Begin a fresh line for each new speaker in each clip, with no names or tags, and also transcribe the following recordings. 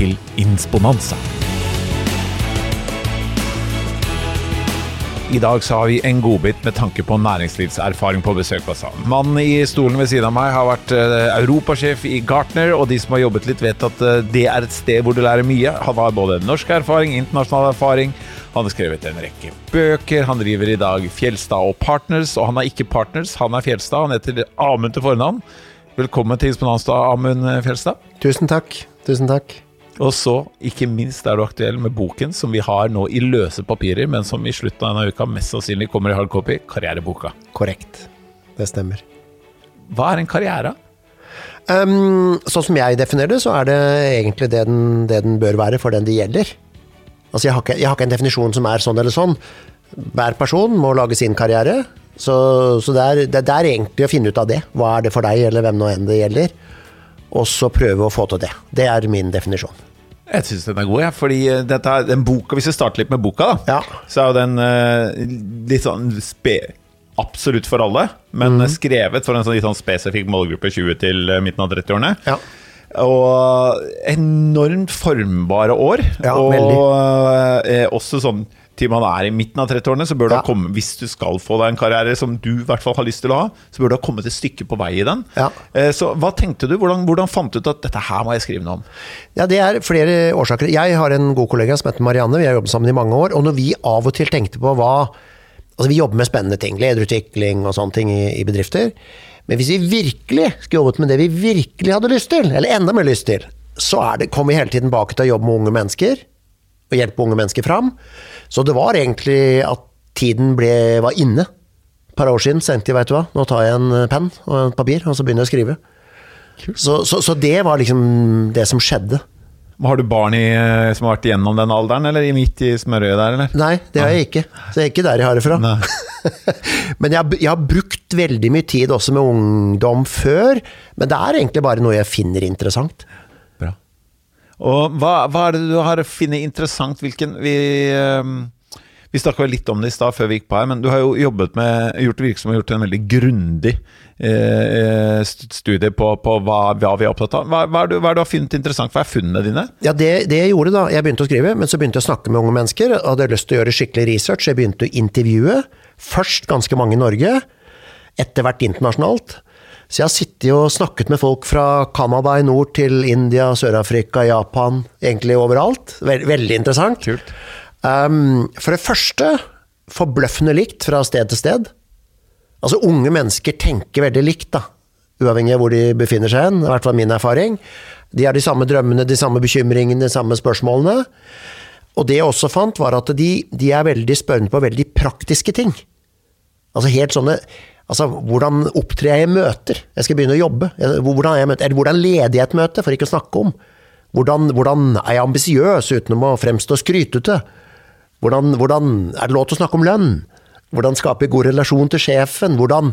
til Insponanza. I dag så har vi en godbit med tanke på næringslivserfaring på besøk hos han. Mannen i stolen ved siden av meg har vært eh, europasjef i Gartner, og de som har jobbet litt, vet at eh, det er et sted hvor du lærer mye. Han har både norsk erfaring, internasjonal erfaring. Han har skrevet en rekke bøker. Han driver i dag Fjelstad og Partners, og han er ikke Partners, han er Fjelstad. Han heter Amund til fornavn. Velkommen til Insponanstad, Amund Fjelstad.
Tusen takk. Tusen takk.
Og så, ikke minst, er du aktuell med boken som vi har nå i løse papirer, men som i slutten av denne uka mest sannsynlig kommer i hardcopy, Karriereboka.
Korrekt. Det stemmer.
Hva er en karriere?
Um, sånn som jeg definerer det, så er det egentlig det den, det den bør være for den det gjelder. Altså, jeg har, ikke, jeg har ikke en definisjon som er sånn eller sånn. Hver person må lage sin karriere. Så, så det, er, det, er, egentlig å finne ut av det. Hva er det for deg, eller hvem nå enn det gjelder. Og så prøve å få til det. Det er min definisjon.
Jeg syns den er god. Ja. Fordi dette, den boka, Hvis vi starter litt med boka, da,
ja.
så er jo den uh, litt sånn spe, absolutt for alle, men mm. skrevet for en sånn, litt sånn spesifikk målgruppe 20 til midten av 30-årene.
Ja.
Og enormt formbare år.
Ja,
og
veldig.
Også sånn til man er i midten av 30-årene, så bør ja. du ha kommet Hvis du skal få deg en karriere som du i hvert fall har lyst til å ha, så bør du ha kommet et stykke på vei i den.
Ja.
Så hva tenkte du? Hvordan, hvordan, fant du ut at dette her må jeg skrive noe om?
Ja, Det er flere årsaker. Jeg har en god kollega som heter Marianne, vi har jobbet sammen i mange år. Og når vi av og til tenkte på hva Altså vi jobber med spennende ting, lederutvikling og sånne ting i, i bedrifter. Men hvis vi virkelig skulle jobbet med det vi virkelig hadde lyst til, eller enda mer lyst til, så det, kommer vi hele tiden bak til å jobbe med unge mennesker og hjelpe unge mennesker fram. Så det var egentlig at tiden ble, var inne. Et par år siden sendte jeg, veit du hva, nå tar jeg en penn og en papir, og så begynner jeg å skrive. Så, så, så, det var liksom det som skjedde.
Har du barn i, som har vært igjennom den alderen, eller midt i smørøyet der, eller?
Nei, det har jeg ikke. Så jeg er ikke der jeg har det fra. men jeg, jeg, har brukt veldig mye tid også med ungdom før. Men det er egentlig bare noe jeg finner interessant.
Og hva, hva, er det du har funnet interessant? Hvilken Vi, ehm, vi snakka litt om det i stad før vi gikk på her, men du har jo jobbet med, gjort virke som gjort en veldig grundig eh, studie på, på hva, hva, vi er opptatt av. Hva, hva, er det, hva er du har funnet interessant? Hva er funnene dine?
Ja, det, det, jeg gjorde da, jeg begynte å skrive, men så begynte jeg å snakke med unge mennesker. og Hadde lyst til å gjøre skikkelig research. Jeg begynte å intervjue. Først ganske mange i Norge, etter hvert internasjonalt. Så jeg har sittet og snakket med folk fra Canada i nord til India, Sør-Afrika, Japan, egentlig overalt. Veldig interessant.
Kult.
Um, for det første forbløffende likt fra sted til sted. Altså Unge mennesker tenker veldig likt, da. Uavhengig av hvor de befinner seg hen. I hvert fall min erfaring. De har de samme drømmene, de samme bekymringene, de samme spørsmålene. Og det jeg også fant, var at de, de er veldig spørrende på veldig praktiske ting. Altså helt sånne Altså, hvordan opptrer jeg i møter? Jeg skal begynne å jobbe. Hvordan, jeg møter, eller hvordan leder jeg et møte, for ikke å snakke om? Hvordan, hvordan er jeg ambisiøs uten å fremstå skrytete? Hvordan, hvordan, er det lov til å snakke om lønn? Hvordan skape god relasjon til sjefen? Hvordan,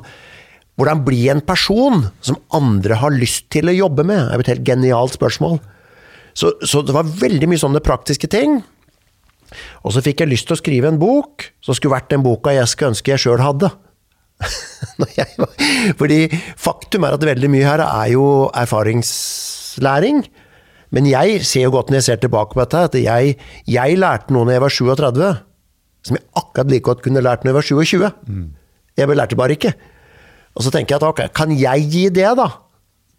hvordan bli en person som andre har lyst til å jobbe med? Det er et helt genialt spørsmål. Så, så det var veldig mye sånne praktiske ting. Og så fikk jeg lyst til å skrive en bok som skulle vært den boka jeg skulle ønske jeg sjøl hadde. Fordi faktum er at veldig mye her er jo erfaringslæring. Men jeg ser jo godt når jeg ser tilbake på dette, at jeg, jeg lærte noe når jeg var 37, som jeg akkurat like godt kunne lært når jeg var 27. Mm. Jeg lærte bare ikke. Og så tenker jeg at ok, kan jeg gi det, da?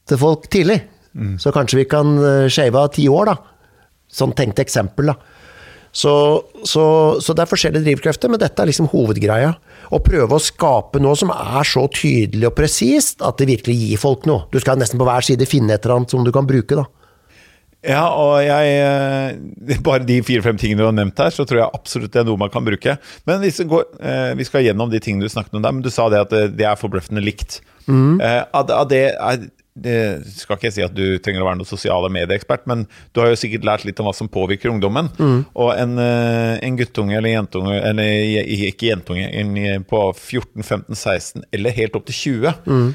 Til folk tidlig? Mm. Så kanskje vi kan eh, shave av ti år, da. Sånn tenkt eksempel, da. Så, så, så, det er forskjellige drivkrefter, men dette er liksom hovedgreia. Å prøve å skape noe som er så tydelig og presist at det virkelig gir folk noe. Du skal nesten på hver side finne et eller annet som du kan bruke, da.
Ja, og jeg eh, Bare de fire-fem tingene du har nevnt her, så tror jeg absolutt det er noe man kan bruke. Men vi skal, eh, vi skal gjennom de tingene du snakket om der, men du sa det at det er forbløffende likt.
Mm.
Av det, det skal ikke jeg si at du trenger å være noen sosiale medieekspert, men du har jo sikkert lært litt om hva som påvirker ungdommen. Og en, eh, en guttunge eller jentunge, eller ikke jentunge, en på 14, 15, 16 eller helt opp til 20 mm.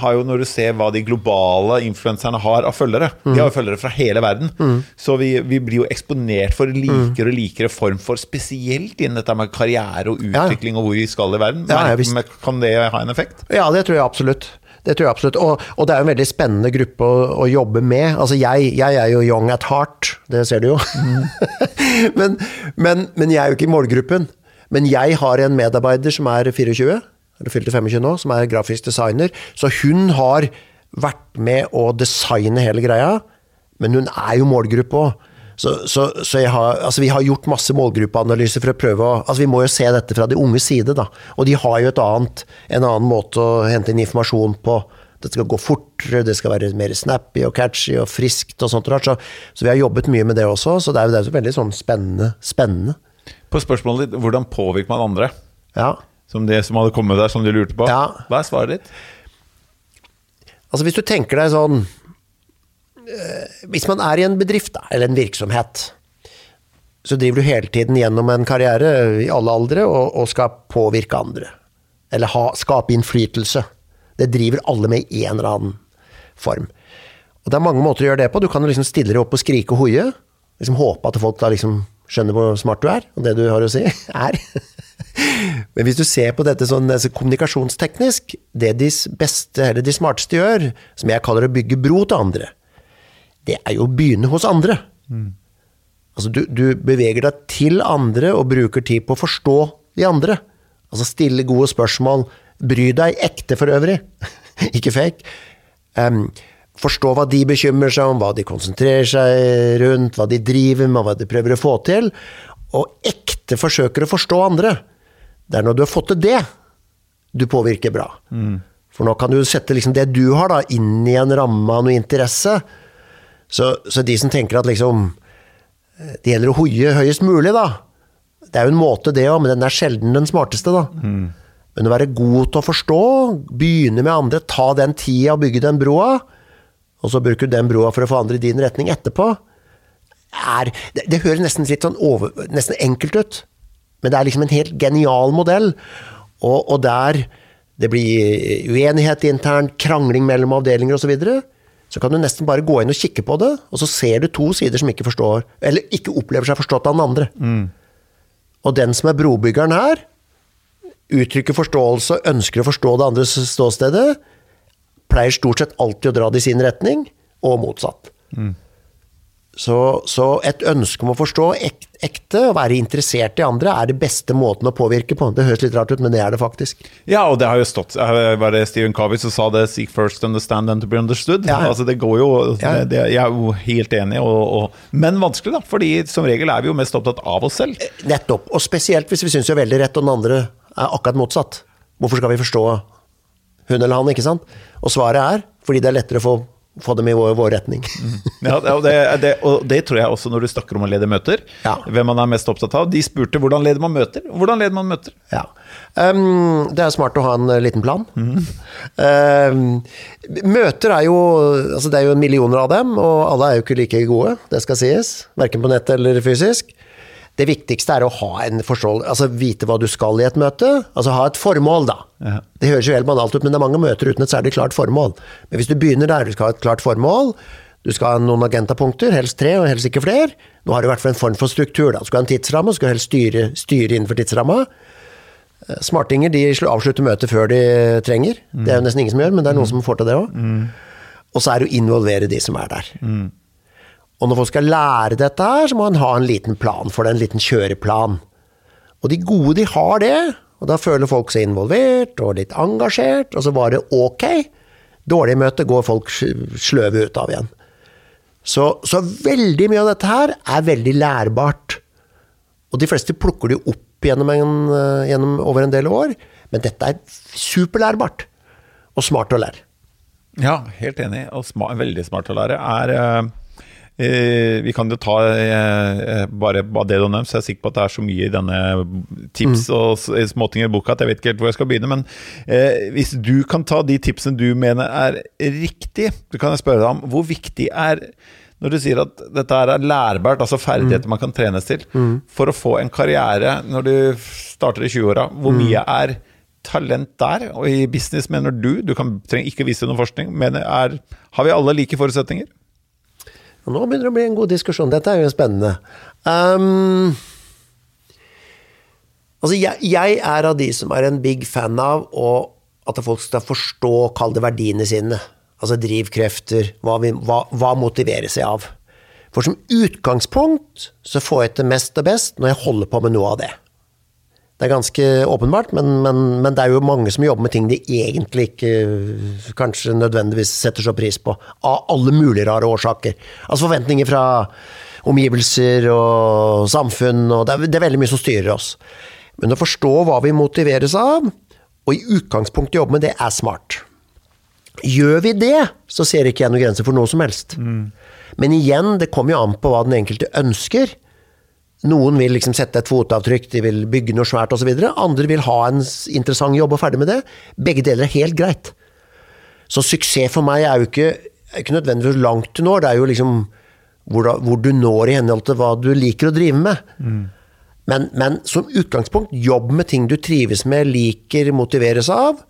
har jo Når du ser hva de globale influenserne har av følgere De har jo følgere fra hele verden. Så vi, vi blir jo eksponert for likere og likere form for Spesielt innen dette med karriere og
Ja.
utvikling og hvor vi skal i verden.
Ja, ja,
men kan det ha en effekt?
Ja, det tror jeg absolutt. Det tror jeg absolutt. Og, og det er jo en veldig spennende gruppe å, å jobbe med. Altså jeg, jeg er jo young at heart, det ser du jo. men, men, men jeg er jo ikke i målgruppen. Men jeg har en medarbeider som er 24, eller fylte 25 nå, som er grafisk designer. Så hun har vært med å designe hele greia, men hun er jo målgruppe òg. Så, så, så har, altså vi har gjort masse målgruppeanalyser for å prøve å altså Vi må jo se dette fra de unges side, da. Og de har jo et annet, en annen måte å hente inn informasjon på. Det skal gå fortere, det skal være mer snappy og catchy og friskt og sånt. Så, så vi har jobbet mye med det også, så det er jo det er jo veldig sånn spennende. spennende.
På spørsmålet ditt hvordan påvirker man andre,
Ja.
som det som hadde kommet der, som du lurte på,
Ja.
hva er svaret ditt?
Altså hvis du tenker deg sånn Hvis man er i en bedrift eller en virksomhet, så driver du hele tiden gjennom en karriere i alle aldre og, og skal påvirke andre. Eller ha, skape innflytelse. Det driver alle med i en eller annen form. Og Det er mange måter å gjøre det på. Du kan liksom stille deg opp og skrike og hoie. Liksom håpe at folk da liksom skjønner hvor smart du er, og det du har å si, er. Men hvis du ser på dette sånn altså kommunikasjonsteknisk, det de beste eller de smarteste gjør, som jeg kaller å bygge bro til andre, det er jo å begynne hos andre. Altså du, du beveger deg til andre og bruker tid på å forstå de andre. Altså stille gode spørsmål. Bry deg ekte for øvrig, ikke fake. Um, forstå hva de bekymrer seg om, hva de konsentrerer seg rundt, hva de driver med, hva de prøver å få til. Og ekte forsøker å forstå andre. Det er når du har fått til det, du påvirker bra. For nå kan du sette liksom det du har, da, inn i en ramme av noe interesse. Så, så de som tenker at liksom det gjelder å hoie høyest mulig, da. Det er jo en måte, det òg, men den er sjelden den smarteste, da. Men å være god til å forstå, begynne med andre, ta den tida og bygge den broa, og så bruker du den broa for å få andre i din retning etterpå, er Det, det høres nesten litt sånn over, nesten enkelt ut, men det er liksom en helt genial modell. Og, og der det blir uenighet internt, krangling mellom avdelinger osv., så, videre, så kan du nesten bare gå inn og kikke på det, og så ser du to sider som ikke forstår, eller ikke opplever seg forstått av den andre. Og den som er brobyggeren her, uttrykker forståelse og ønsker å forstå det andres ståstedet, pleier stort sett alltid å dra det i sin retning, og motsatt. Så, så et ønske om å forstå ek, ekte og være interessert i andre er det beste måten å påvirke på. Det høres litt rart ut, men det er det faktisk.
Ja, og det har jo stått eh, Var det Stephen Covey som sa det 'seek first, understand and to be understood'?
Ja, ja.
Altså Det går jo
Ja.
det, det, Jeg er jo helt enig, og, og, men vanskelig, da. Fordi som regel er vi jo mest opptatt av oss selv.
Nettopp. Og spesielt hvis vi syns vi har veldig rett, og den andre er akkurat motsatt. Hvorfor skal vi forstå hun eller han, ikke sant? Og svaret er fordi det er lettere å få, få dem i vår, vår retning.
Ja, og, det, det, og det tror jeg også når du snakker om å lede møter.
Ja.
Hvem man er mest opptatt av. De spurte hvordan leder man møter. Hvordan leder man møter?
Ja. Um, det er smart å ha en eh, liten plan. Um, møter er jo altså Det er jo millioner av dem, og alle er jo ikke like gode, det skal sies. Verken på nett eller fysisk. Det viktigste er å ha en forståelse, altså vite hva du skal i et møte. Altså ha et formål, da.
Ja.
Det høres jo helt banalt ut, men det er mange møter uten et særlig klart formål. Men hvis du begynner der, du skal ha et klart formål, du skal ha noen agentapunkter, helst tre, og helst ikke flere. Nå har du i hvert fall en form for struktur. da. Du skal ha en tidsramme, du skal helst styre, styre innenfor tidsramma. Eh, Smartinger de slu- avslutter møtet før de trenger. Det er jo nesten ingen som gjør, men det er noen som får til det òg. Og så er det å involvere de som er der. Og når folk skal lære dette her, så må man ha en liten plan for det, en liten kjøreplan. Og de gode, de har det, og da føler folk seg involvert og litt engasjert, og så var det ok. Dårlige møter går folk sløve ut av igjen. Så, så veldig mye av dette her er veldig lærbart. Og de fleste plukker det opp gjennom, en, eh, gjennom over en del år, men dette er superlærbart. Og smart å lære.
Ja, helt enig. Og sma veldig smart å lære. Er, eh, Vi kan jo ta eh, bare av det nevnt, så jeg er sikker på at det er så mye i denne tips
Mm.
og småting i boka at jeg vet ikke helt hvor jeg skal begynne. Men eh, hvis du kan ta de tipsene du mener er riktig, så kan jeg spørre deg om hvor viktig er når du sier at dette er lærbart, altså ferdigheter man kan trenes til, for å få en karriere når du starter i 20-åra, hvor mye er talent der? Og i business mener du, du kan, trenger ikke vise noe forskning, men er, har vi alle like forutsetninger?
Og nå begynner det å bli en god diskusjon. Dette er jo spennende. Um, altså, jeg, jeg er av de som er en big fan av at folk skal forstå, kall det verdiene sine. Altså drivkrefter, hva, vi, hva, hva motiverer seg av. For som utgangspunkt så får jeg til mest og best når jeg holder på med noe av det. Det er ganske åpenbart, men, men, men det er jo mange som jobber med ting de egentlig ikke øh, kanskje nødvendigvis setter så pris på. Av alle mulige rare årsaker. Altså forventninger fra omgivelser og samfunn, og det er, det er veldig mye som styrer oss. Men å forstå hva vi motiveres av, og i utgangspunktet jobbe med det, er smart. Gjør vi det, så ser ikke jeg noen grenser for noe som helst. Men igjen, det kommer jo an på hva den enkelte ønsker. Noen vil liksom sette et fotavtrykk, de vil bygge noe svært osv. Andre vil ha en interessant jobb og ferdig med det. Begge deler er helt greit. Så suksess for meg er jo ikke, er ikke nødvendigvis hvor langt du når, det er jo liksom hvor, da, hvor du når i henhold til hva du liker å drive med. Men, men som utgangspunkt, jobb med ting du trives med, liker, motiveres av.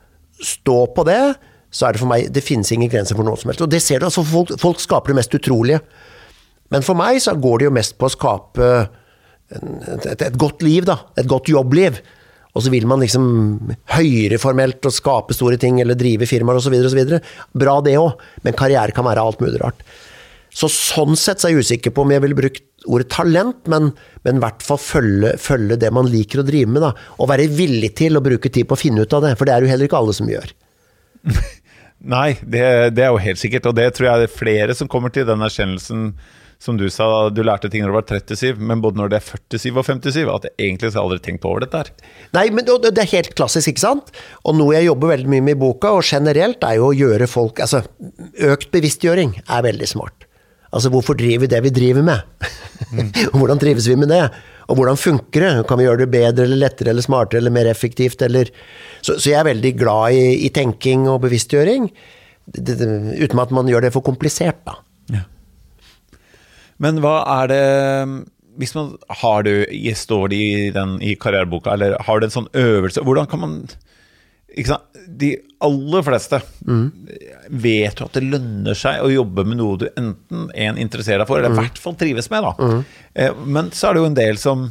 Stå på det. Så er det for meg Det finnes ingen grenser for noe som helst. Og det ser du, altså folk, folk skaper det mest utrolige. Men for meg så går det jo mest på å skape et, et godt liv, da. Et godt jobbliv. Og så vil man liksom høyere formelt og skape store ting eller drive firmaer osv. Bra det òg, men karriere kan være alt mulig rart. Så sånn sett så er jeg usikker på om jeg ville brukt ordet talent, men i hvert fall følge, følge det man liker å drive med. da, Og være villig til å bruke tid på å finne ut av det, for det er jo heller ikke alle som gjør.
Nei, det, det er jo helt sikkert, og det tror jeg det er flere som kommer til den erkjennelsen som du sa, du lærte ting når du var 37, men både når det er 47 og 57, at jeg egentlig så har jeg aldri tenkt på over dette her.
Nei, men det er helt klassisk, ikke sant? Og noe jeg jobber veldig mye med i boka, og generelt, er jo å gjøre folk Altså, økt bevisstgjøring er veldig smart. Altså, hvorfor driver vi det vi driver med? Mm. hvordan trives vi med det? Og hvordan funker det? Kan vi gjøre det bedre eller lettere eller smartere eller mer effektivt? Eller så, så jeg er veldig glad i, i tenking og bevisstgjøring, det, det, uten at man gjør det for komplisert, da.
Men hva er det Hvis man har du Står det i, den, i karriereboka, eller har du en sånn øvelse Hvordan kan man? De aller fleste vet jo at det lønner seg å jobbe med noe du enten en interesserer deg for, eller i hvert fall trives med. da. Eh, Men så er det jo en del som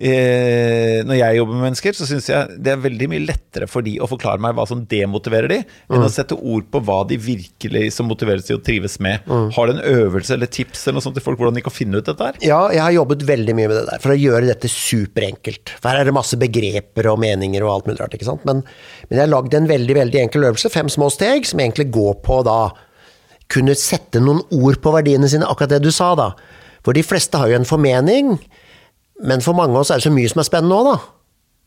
eh, Når jeg jobber med mennesker, så syns jeg det er veldig mye lettere for de å forklare meg hva som demotiverer de, enn å sette ord på hva de virkelig som motiveres til å trives med. Har du en øvelse eller tips eller noe sånt til folk hvordan de kan finne ut dette her?
Ja, jeg har jobbet veldig mye med det der, for å gjøre dette superenkelt. For her er det masse begreper og meninger og alt mulig rart, ikke sant. Men, men jeg har lagd en veldig, veldig enkel øvelse, fem små steg, som egentlig går på da kunne sette noen ord på verdiene sine, akkurat det du sa da. For de fleste har jo en formening, men for mange av oss er det så mye som er spennende òg, da.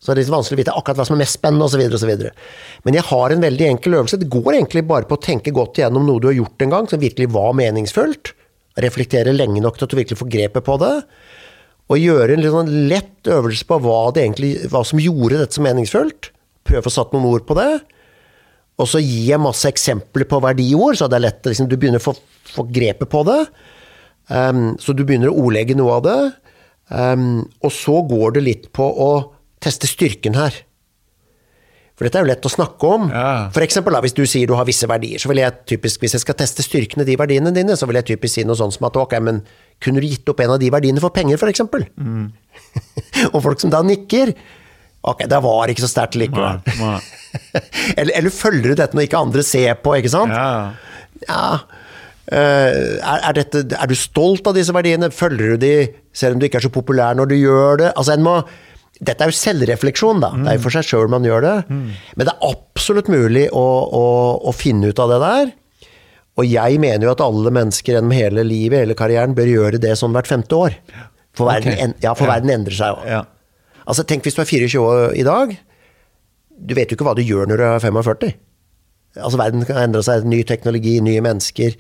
Så det er litt vanskelig å vite akkurat hva som er mest spennende, osv. osv. Men jeg har en veldig enkel øvelse. Det går egentlig bare på å tenke godt igjennom noe du har gjort en gang, som virkelig var meningsfullt. Reflektere lenge nok til at du virkelig får grepet på det. Og gjøre en litt sånn lett øvelse på hva, egentlig, hva som gjorde dette så meningsfullt. Prøve å få satt noen ord på det. Og så gir jeg masse eksempler på verdiord, så det er lett liksom, du begynner å få, få grepet på det. Um, så du begynner å ordlegge noe av det. Um, og så går det litt på å teste styrken her. For dette er jo lett å snakke om.
Ja.
For eksempel da, hvis du sier du har visse verdier, så vil jeg typisk, hvis jeg skal teste styrkene de verdiene dine, så vil jeg typisk si noe sånt som at ok, men kunne du gitt opp en av de verdiene for penger, for eksempel? og folk som da nikker, ok, det var ikke så sterkt likevel. Eller, eller følger du dette når ikke andre ser på, ikke sant?
Ja.
Ja. Eh, er, er, dette, er du stolt av disse verdiene? Følger du de, selv om du ikke er så populær når du gjør det? Altså, en må, dette er jo selvrefleksjon, da. Det er jo for seg sjøl man gjør det. Men det er absolutt mulig å, å, å finne ut av det der. Og jeg mener jo at alle mennesker gjennom hele livet, hele karrieren, bør gjøre det sånn hvert femte år. For verden,
okay.
en, ja, for
Ja.
verden endrer seg jo.
Ja.
Altså, tenk hvis du er 24 år i dag. Du vet jo ikke hva du gjør når du er 45. Altså, verden kan endre seg, ny teknologi, nye mennesker.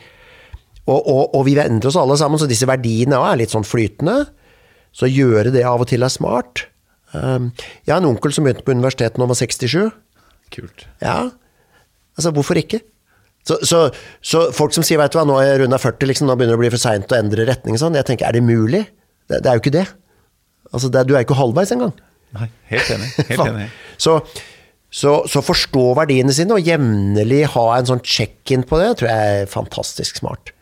Og, og, og vi endrer oss alle sammen, så disse verdiene er litt sånn flytende. Så gjøre det av og til er smart. Um, jeg har en onkel som begynte på universitetet da han var 67.
Kult.
Ja, altså hvorfor ikke? Så, så, så folk som sier vet du hva, nå er jeg runda 40, liksom, nå begynner det å bli for seint å endre retning, sånn. jeg tenker er det mulig? Det, det er jo ikke det. Altså, det, Du er ikke halvveis engang.
Nei, helt enig. Helt enig.
Så, så, så forstå verdiene sine og jevnlig ha en sånn check-in på det, tror jeg er fantastisk smart.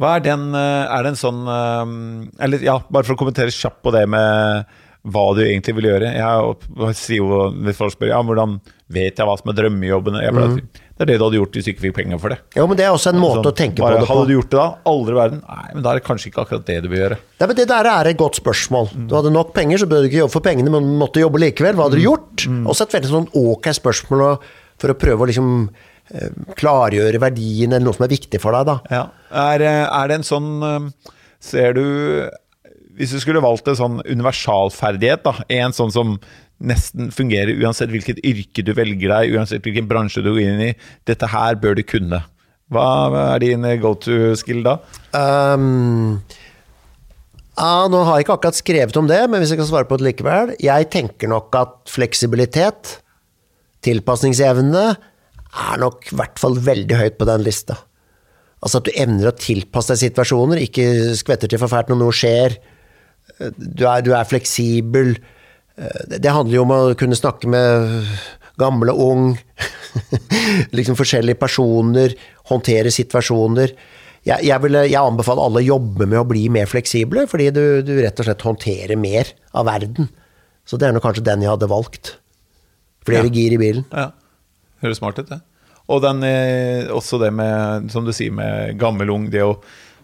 Hva er den eh, Er det en sånn eh, Eller ja, bare for å kommentere kjapt på det med hva du egentlig vil gjøre. Jeg sier jo, Hvis folk spør ja, hvordan vet jeg hva som er drømmejobben pleier, mm. Det er det du hadde gjort hvis du ikke fikk penger for det.
Jo, men Det er også en måte
sånn,
å tenke
bare,
på det på.
Hadde du gjort det da? Aldri i verden? Nei, men da er det kanskje ikke akkurat det du vil gjøre.
Nei, men Det der er et godt spørsmål. Du hadde nok penger, så burde du ikke jobbe for pengene, men du måtte jobbe likevel. Hva hadde du gjort? Også et veldig sånn ok spørsmål for å prøve å liksom klargjøre verdien eller noe som er viktig for deg. da.
Ja. Er, eh, er det en sånn eh, Ser du Hvis du skulle valgt en sånn universalferdighet, da, en sånn som nesten fungerer uansett hvilket yrke du velger deg, uansett hvilken bransje du går inn i, dette her bør du kunne. Hva er din go to skill da?
Um, ja, nå har jeg ikke akkurat skrevet om det, men hvis jeg kan svare på det likevel. Jeg tenker nok at fleksibilitet, tilpasningsevne, er nok i hvert fall veldig høyt på den lista. Altså at du evner å tilpasse deg situasjoner, ikke skvetter til for fælt når noe skjer. Du er, du er fleksibel. Det handler jo om å kunne snakke med gammel og ung. liksom forskjellige personer, håndtere situasjoner. Jeg, jeg, vil, jeg anbefaler alle å jobbe med å bli mer fleksible, fordi du, du, rett og slett håndterer mer av verden. Så det er nok kanskje den jeg hadde valgt. Flere
Ja.
gir i bilen.
Ja, Høres smart ut, det. Og den, eh, også det med, som du sier, med gammel ung, det å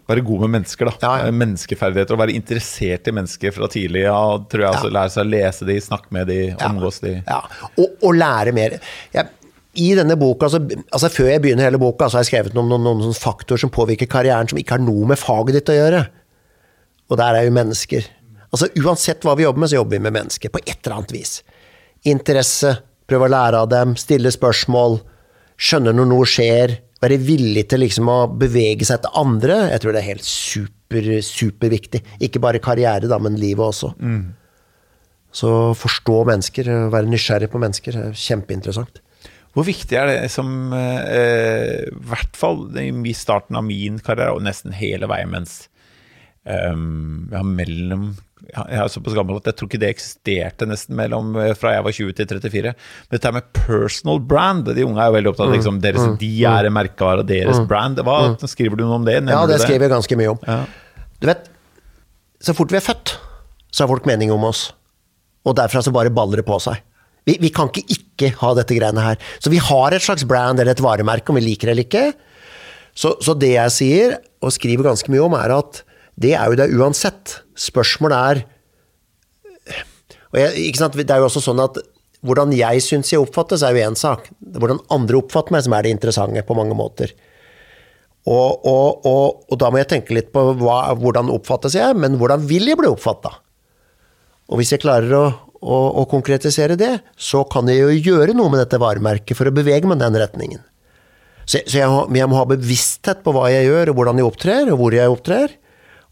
være god med mennesker, da.
Ja, ja.
Menneskeferdigheter. Å være interessert i mennesker fra tidlig av, tror jeg. Altså, lære seg å lese de, snakke med de, omgås de.
Ja, og, og lære mer. Jeg, I denne boka, altså, altså Før jeg begynner hele boka, så har jeg skrevet noen, noen, noen faktorer som påvirker karrieren, som ikke har noe med faget ditt å gjøre. Og der er jo mennesker. Altså Uansett hva vi jobber med, så jobber vi med mennesker. På et eller annet vis. Interesse, prøve å lære av dem, stille spørsmål, skjønne når noe skjer. Være villig til liksom å bevege seg til andre. Jeg tror det er helt super, superviktig. Ikke bare karriere, da, men livet også. Så forstå mennesker, være nysgjerrig på mennesker, er kjempeinteressant.
Hvor viktig er det som eh, I hvert fall i starten av min karriere, og nesten hele veien mens um, ja, mellom Jeg er såpass gammel at jeg tror ikke det eksisterte nesten mellom eh, fra jeg var 20 til 34. Men dette med personal brand De unge er jo veldig opptatt av liksom, deres, de er en merkevare, deres brand. Hva Skriver du noe om det? Nevner
Ja,
du
det skriver jeg ganske mye om.
Ja.
Du vet, så fort vi er født, så har folk mening om oss. Og derfra så bare baller det på seg. Vi, vi kan ikke ikke ha dette greiene her. Så vi har et slags brand eller et varemerke, om vi liker det eller ikke. Så, så det jeg sier, og skriver ganske mye om, er at det er jo det uansett. Spørsmålet er og jeg, ikke sant? Det er jo også sånn at hvordan jeg syns jeg oppfattes, er jo én sak. Hvordan andre oppfatter meg, som er det interessante på mange måter. Og, og, og, og da må jeg tenke litt på hva, hvordan oppfattes jeg, men hvordan vil jeg bli oppfatta? Og hvis jeg klarer å, å, å konkretisere det, så kan jeg jo gjøre noe med dette varemerket for å bevege meg i den retningen. Så, så jeg, jeg må ha bevissthet på hva jeg gjør, og hvordan jeg opptrer, og hvor jeg opptrer.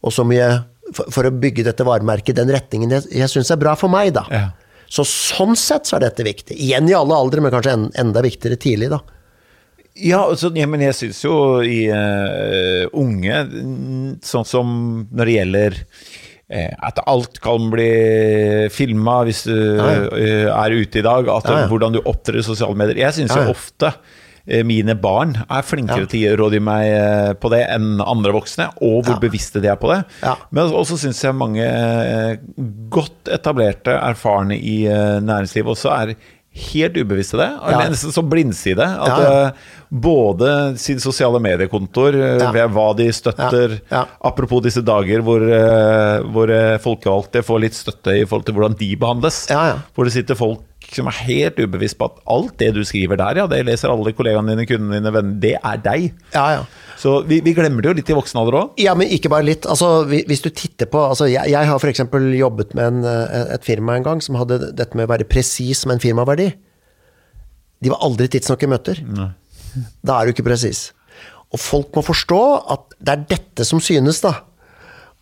Og så mye for, for å bygge dette varemerket den retningen jeg, jeg syns er bra for meg, da.
Ja.
Så sånn sett så er dette viktig. Igjen i alle aldre, men kanskje en, enda viktigere tidlig, da.
Ja, altså, ja, men jeg syns jo i uh, unge, sånn som når det gjelder eh, at alt kan bli filma hvis du
Ja, ja.
eh, er ute i dag. At,
Ja.
Hvordan du opptrer i sosiale medier. Jeg syns jo ofte mine barn er flinkere
Ja.
til å rådgi meg eh, på det enn andre voksne, og hvor
Ja.
bevisste de er på det.
Ja.
Men også syns jeg mange eh, godt etablerte, erfarne i eh, næringslivet også er helt ubevisste det.
Ja.
Eller nesten som blindside. At
Ja, ja.
eh, både sine sosiale mediekontoer, eh, ved hva de støtter. Apropos disse dager hvor, eh, hvor eh, folkevalgte får litt støtte i forhold til hvordan de behandles.
Ja, ja.
Hvor det sitter folk som er helt ubevisst på at alt det du skriver der, ja, det leser alle kollegaene dine, kundene dine, venner, det er deg.
Ja, ja.
Så vi, vi glemmer det jo litt i voksen alder òg.
Ja, men ikke bare litt. Altså, hvis du titter på altså, jeg, jeg har f.eks. jobbet med en, eh, et firma en gang som hadde dette med å være presis med en firmaverdi. De var aldri tidsnok i møter. Da er du ikke presis. Og folk må forstå at det er dette som synes, da.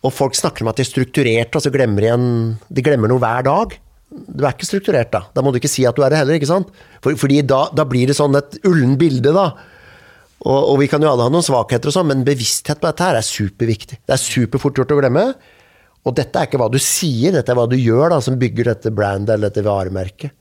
Og folk snakker om at de er strukturerte, og så glemmer de, en, de glemmer noe hver dag. Du er ikke strukturert, da. Da må du ikke si at du er det heller, ikke sant? For, fordi da, da, blir det sånn et ullen bilde, da. Og, og, vi kan jo alle ha noen svakheter og sånn, men bevissthet på dette her er superviktig. Det er superfort gjort å glemme. Og dette er ikke hva du sier, dette er hva du gjør da, som bygger dette brandet eller dette varemerket.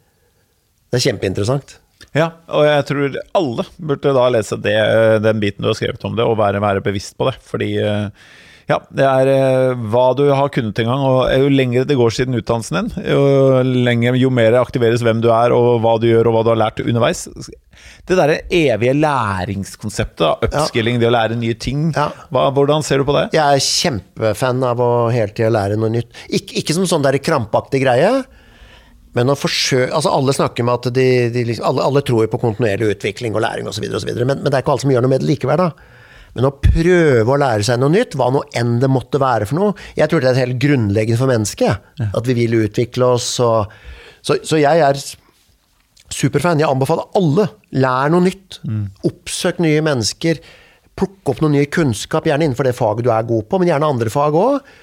Det er kjempeinteressant.
Ja, og jeg tror alle burde da lese det, den biten du har skrevet om det, og være, være bevisst på det. Fordi eh, ja, det er eh, hva du har kunnet en gang. Og jo lengre det går siden utdannelsen din, jo, lenger, jo mer aktiveres hvem du er, og hva du gjør, og hva du har lært underveis. Det derre evige læringskonseptet, upskilling, ja. det å lære nye ting. Ja. Hva, hvordan ser du på det?
Jeg er kjempefan av å hele tida lære noe nytt. Ik ikke som sånn der krampaktig greie. Men å forsøke, altså Alle snakker med at de, de liksom, alle, alle, tror på kontinuerlig utvikling og læring osv., men, men det er ikke alle som gjør noe med det likevel. da. Men å prøve å lære seg noe nytt, hva nå enn det måtte være for noe Jeg tror det er helt grunnleggende for mennesket. At vi vil utvikle oss. Og, så, så, jeg er superfan. Jeg anbefaler alle. Lær noe nytt. Mm. Oppsøk nye mennesker. Plukk opp noe ny kunnskap, gjerne innenfor det faget du er god på, men gjerne andre fag òg.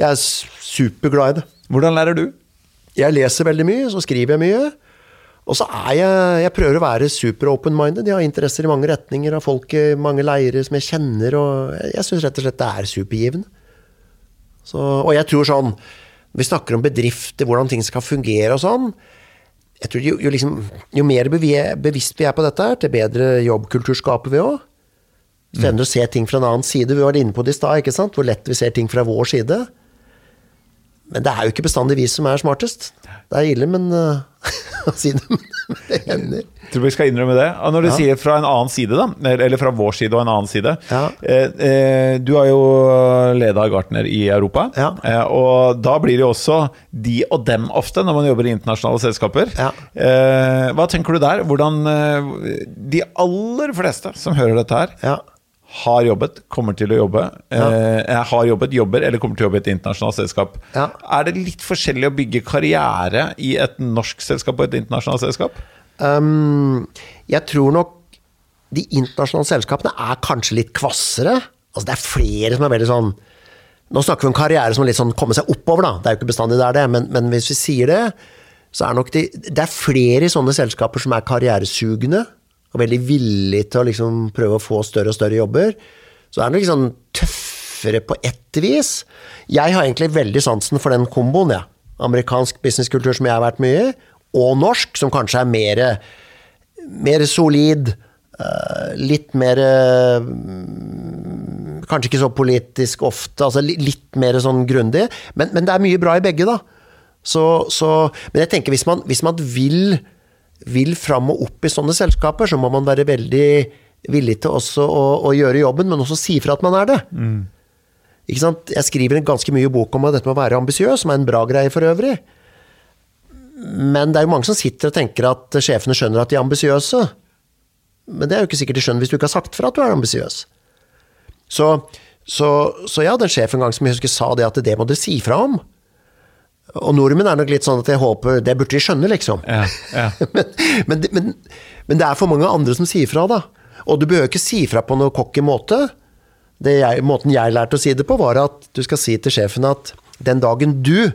Jeg er superglad i det.
Hvordan lærer du?
Jeg leser veldig mye, så skriver jeg mye. Og så er jeg Jeg prøver å være super open-minded. Jeg har interesser i mange retninger av folk i mange leirer som jeg kjenner, og jeg syns rett og slett det er supergivende. Så, og jeg tror sånn Vi snakker om bedrifter, hvordan ting skal fungere og sånn. Jeg tror jo, jo, liksom, jo mer bevisst vi er på dette, til bedre jobbkultur skaper vi òg. Så mm. å se ting fra en annen side. Vi var inne på det i stad, hvor lett vi ser ting fra vår side. Men det er jo ikke bestandig vi som er smartest. Det er ille, men uh, å si det, men det hender.
Tror vi skal innrømme det. Og når du ja. sier fra en annen side, da, eller fra vår side og en annen side ja. eh, eh, Du har jo leda Gartner i Europa, ja. eh, og da blir det jo også de og dem ofte når man jobber i internasjonale selskaper. Eh, hva tenker du der? Hvordan eh, de aller fleste som hører dette her, har jobbet, kommer til å jobbe, ja. eh, har jobbet, jobber eller kommer til å jobbe i et internasjonalt selskap. Ja. Er det litt forskjellig å bygge karriere i et norsk selskap og et internasjonalt selskap? Um,
jeg tror nok de internasjonale selskapene er kanskje litt kvassere. Altså Det er flere som er veldig sånn Nå snakker vi om karriere som litt sånn komme seg oppover, da. Det er jo ikke bestandig det er det, men, men hvis vi sier det, så er nok de Det er flere i sånne selskaper som er karrieresugende og veldig villig til å liksom prøve å få større og større jobber, så er han liksom tøffere på ett vis. Jeg har egentlig veldig sansen for den komboen, ja. Amerikansk businesskultur som jeg har vært mye i, og norsk, som kanskje er mer, mer solid. Eh, litt mer eh, Kanskje ikke så politisk ofte, altså litt mer sånn grundig. Men, men det er mye bra i begge, da. Så, så, men jeg tenker hvis man, hvis man vil vil fram og opp i sånne selskaper, så må man være veldig villig til også å, å gjøre jobben, men også si fra at man er det. Mm. Ikke sant? Jeg skriver ganske mye bok om dette med å være ambisiøs, som er en bra greie for øvrig. Men det er jo mange som sitter og tenker at sjefene skjønner at de er ambisiøse. Men det er jo ikke sikkert de skjønner hvis du ikke har sagt fra at du er ambisiøs. Så, så, så jeg hadde en sjef en gang som jeg husker sa det at det må dere si fra om. Og nordmenn er nok litt sånn at jeg håper Det burde de skjønne, liksom. Ja, ja. men, men, men, men, det er for mange andre som sier fra, da. Og du behøver ikke si fra på noen cocky måte. Jeg, måten jeg lærte å si det på, var at du skal si til sjefen at den dagen du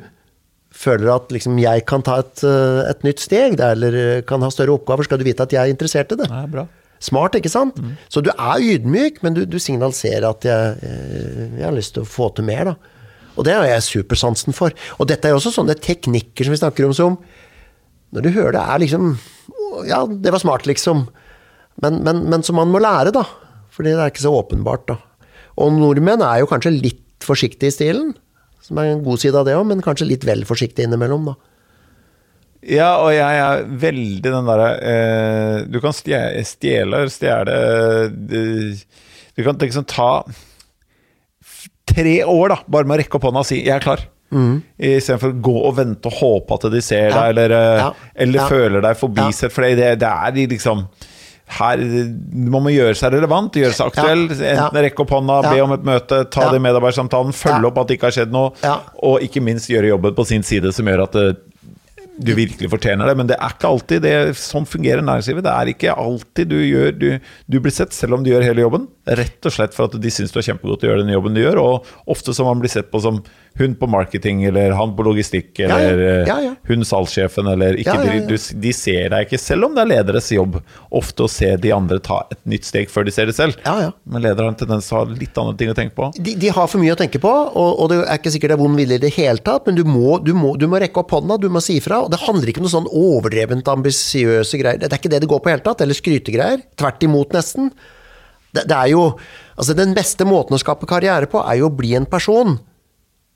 føler at liksom, jeg kan ta et, eh, et, nytt steg, eller eh, kan ha større oppgaver, skal du vite at jeg er interessert i det.
Ja,
Smart, ikke sant? Mm. Så du er ydmyk, men du, du signaliserer at jeg, eh, jeg, har lyst til å få til mer. da. Og det har jeg supersansen for. Og dette er jo også sånne teknikker som vi snakker om som Når du hører det, er liksom Ja, det var smart, liksom. Men, men, men som man må lære, da. Fordi det er ikke så åpenbart, da. Og nordmenn er jo kanskje litt forsiktige i stilen. Som er en god side av det òg, men kanskje litt vel forsiktig innimellom, da.
Ja, og jeg er veldig den derre eh, Du kan stjele, stjele eh, Du kan liksom ta tre år, da, bare med å rekke opp hånda og si 'jeg er klar'. Mm. Istedenfor å gå og vente og håpe at de ser deg, eller, eh, ja. eller ja. føler deg forbisett. For det, det er liksom her må man gjøre seg relevant, gjøre seg aktuell. Enten rekke opp hånda, be om et møte, ta det i medarbeidersamtalen, følge opp at det ikke har skjedd noe, og ikke minst gjøre jobben på sin side, som gjør at det, du virkelig fortjener det, men det er ikke alltid det sånn fungerer næringslivet. Det er ikke alltid du gjør Du, du blir sett selv om du gjør hele jobben, rett og slett for at de syns du er kjempegod til å gjøre den jobben du gjør, og ofte som man blir sett på som hun på marketing, eller han på logistikk, eller
Ja, ja. Ja,
hun salgssjefen, eller ikke. Du, De ser deg ikke, selv om det er lederes jobb, ofte å se de andre ta et nytt steg før de ser det selv.
Ja, ja.
Men ledere har en tendens til å ha litt andre ting å tenke på.
De, de har for mye å tenke på, og, og det er ikke sikkert det er vond vilje i det hele tatt, men du må, du, må, du må rekke opp hånda, du må si ifra. Og det handler ikke om noe sånn overdrevent ambisiøse greier. Det er ikke det det går på i hele tatt, eller skrytegreier. Tvert imot, nesten. Det, det er jo Altså, den beste måten å skape karriere på, er jo å bli en person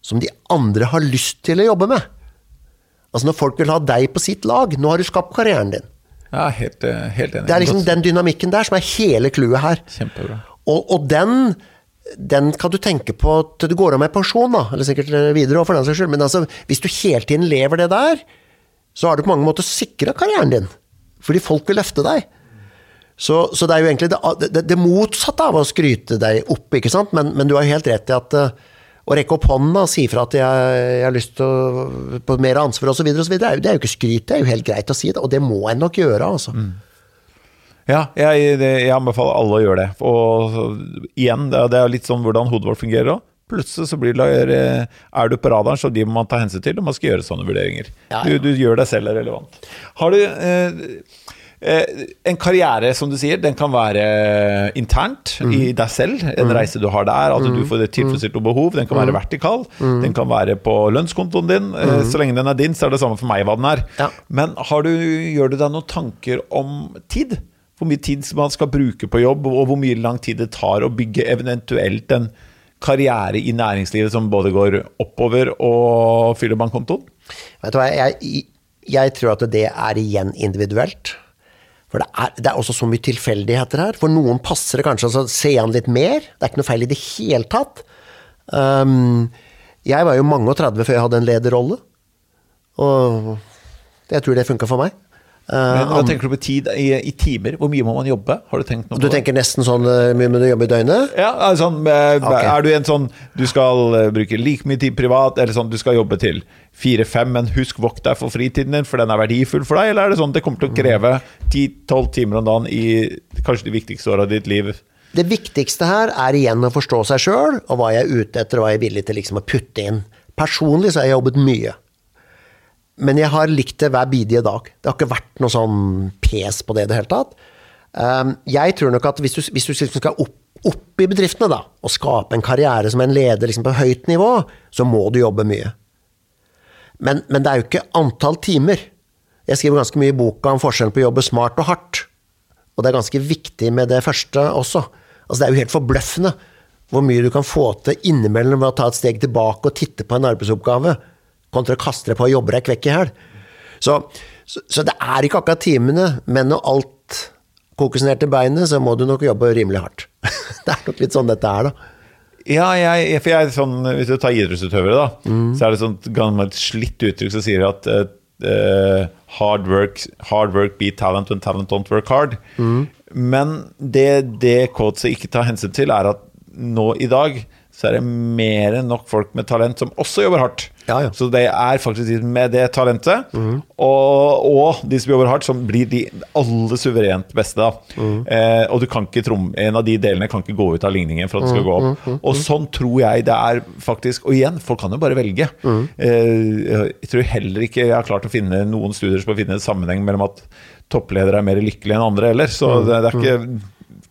som de andre har lyst til å jobbe med. Altså, når folk vil ha deg på sitt lag, nå har du skapt karrieren din.
Ja, helt, eh, helt enig.
Det er liksom den dynamikken der som er hele clouet her.
Kjempebra.
Og, og den, den kan du tenke på til du går av med pensjon, da. Eller sikkert videre, for den saks skyld. Men altså, hvis du hele tiden lever det der, så har du på mange måter sikra karrieren din. Fordi folk vil løfte deg. Så, så det er jo egentlig det, det, det motsatte av å skryte deg opp, ikke sant. Men, men du har helt rett i at eh, å rekke opp hånda og si fra at jeg, jeg har lyst til å på mer ansvar osv., det, det er jo ikke skryt, det er jo helt greit å si det. Og det må en nok gjøre, altså.
Ja, jeg, jeg anbefaler alle å gjøre det. Og igjen, det er, litt sånn hvordan hodet vårt fungerer òg. Plutselig så blir det, er du på radaren, så de må man ta hensyn til, og man skal gjøre sånne vurderinger.
Ja, ja.
Du, du gjør deg selv relevant. Har du eh, eh, En karriere, som du sier, den kan være internt
Mm.
i deg selv. En reise du har der, at du får tilfredsstilt noe behov. Den kan
Mm.
være vertikal. Den kan være på lønnskontoen din. Eh, Så lenge den er din, så er det samme for meg hva den er.
Mm. Ja.
Men har du, gjør du deg noen tanker om tid? Hvor mye tid man skal bruke på jobb, og hvor mye lang tid det tar å bygge eventuelt en karriere i næringslivet som både går oppover og fyller bankkontoen?
Vet du hva, jeg, jeg tror at det er igjen individuelt. For det er, det er også så mye tilfeldigheter her. For noen passer det kanskje å se an litt mer. Det er ikke noe feil i det hele tatt. Um, jeg var jo mange og 30 før jeg hadde en lederrolle. Og jeg tror det funka for meg. Uh,
Men Hva tenker du på tid i, i timer? Hvor mye må man jobbe? Har du tenkt noe
du
på det?
tenker nesten sånn uh, mye må du jobbe i døgnet?
Ja, er, sånn, eh, er du en sånn Du skal eh, bruke like mye tid privat, eller sånn du skal jobbe til fire-fem, men husk vokt deg for fritiden din, for den er verdifull for deg, eller er det sånn det kommer til å kreve 10-12 timer om dagen i kanskje de viktigste åra av ditt liv?
Det viktigste her er igjen å forstå seg sjøl, og hva jeg er ute etter, og hva jeg er villig til liksom å putte inn. Personlig så har jeg jobbet mye. Men jeg har likt det hver bidige dag. Det har ikke vært noe sånn pes på det i det hele tatt. Um, Jeg tror nok at hvis du, hvis du liksom skal opp, opp i bedriftene da, og skape en karriere som en leder liksom på høyt nivå, så må du jobbe mye. Men, men det er jo ikke antall timer. Jeg skriver ganske mye i boka om forskjellen på å jobbe smart og hardt. Og det er ganske viktig med det første også. Altså Det er jo helt forbløffende hvor mye du kan få til innimellom ved å ta et steg tilbake og titte på en arbeidsoppgave, kontra å kaste deg på og jobbe deg kvekk i hæl. Så, så, så det er ikke akkurat timene, men når alt kokes ned til beinet, så må du nok jobbe rimelig hardt. det er nok litt sånn dette er, da.
Ja, jeg, for jeg er sånn, hvis du tar idrettsutøvere, da, så er det sånt gammelt slitt uttrykk som sier at eh, hard, work, hard work be talent when talent don't work hard. Men det, det quoteset ikke tar hensyn til, er at nå i dag så er det mer enn nok folk med talent som også jobber hardt.
Ja, ja.
Så det er faktisk de med det talentet, og, og de som jobber hardt, som blir de aller suverent beste. Da. Eh, og du kan ikke trom, en av de delene kan ikke gå ut av ligningen for at det skal gå opp. Og sånn tror jeg det er faktisk. Og igjen, folk kan jo bare velge. Eh, jeg tror heller ikke jeg har klart å finne noen studier som har funnet en sammenheng mellom at toppledere er mer lykkelige enn andre heller. Så det, det er ikke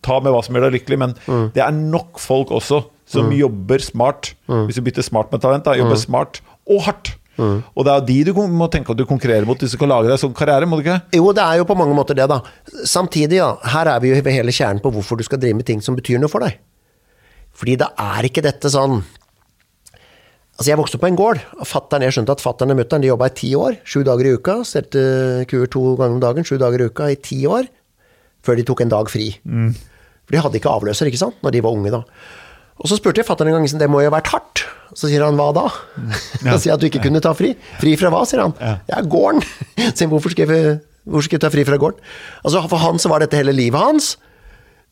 Ta med hva som gjør deg lykkelig, men det er nok folk også som jobber smart. Hvis du bytter smart med talent, da, jobber smart og hardt. Og det er de du må tenke at du konkurrerer mot hvis du kan lage deg sånn karriere, må du ikke?
Jo, det er jo på mange måter det, da. Samtidig, ja, her er vi jo ved hele kjernen på hvorfor du skal drive med ting som betyr noe for deg. Fordi da er ikke dette sånn Altså, jeg vokste opp på en gård. Fatteren, jeg skjønte at fattern og mutter'n jobba i ti år. Sju dager i uka. Stelte kuer to ganger om dagen. Sju dager i uka i ti år. Før de tok en dag fri. For de hadde ikke avløser, ikke sant, når de var unge da. Og så spurte jeg fattern en gang det må jo ha vært hardt. Så sier han hva da? Ja. sier at du ikke kunne ta fri. Fri fra hva, sier han. Ja, gården. Så hvorfor skal jeg, hvorfor skal jeg ta fri fra gården? Altså For han så var dette hele livet hans.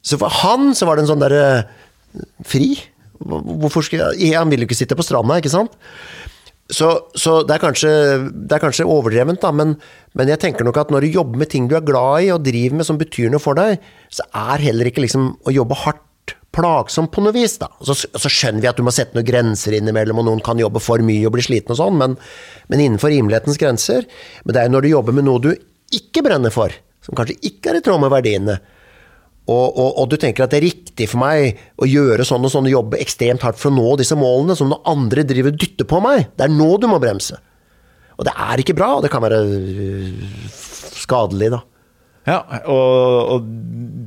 Så for han så var det en sånn derre Fri? Hvorfor skal jeg Han ville jo ikke sitte på stranda, ikke sant? så, så det, er kanskje, det er kanskje overdrevent, da, men, men, jeg tenker nok at når du jobber med ting du er glad i og driver med som betyr noe for deg, så er heller ikke liksom å jobbe hardt plagsomt på noe vis. da. Så, så, skjønner vi at du må sette noen grenser innimellom, og noen kan jobbe for mye og bli sliten og sånn, men, men, innenfor rimelighetens grenser. Men det er jo når du jobber med noe du ikke brenner for, som kanskje ikke er i tråd med verdiene, og, og, og, du tenker at det er riktig for meg å gjøre sånn og sånn og jobbe ekstremt hardt for å nå disse målene, som når andre driver og dytter på meg. Det er nå du må bremse. Og det er ikke bra, og det kan være øh, skadelig, da.
Ja, og, og,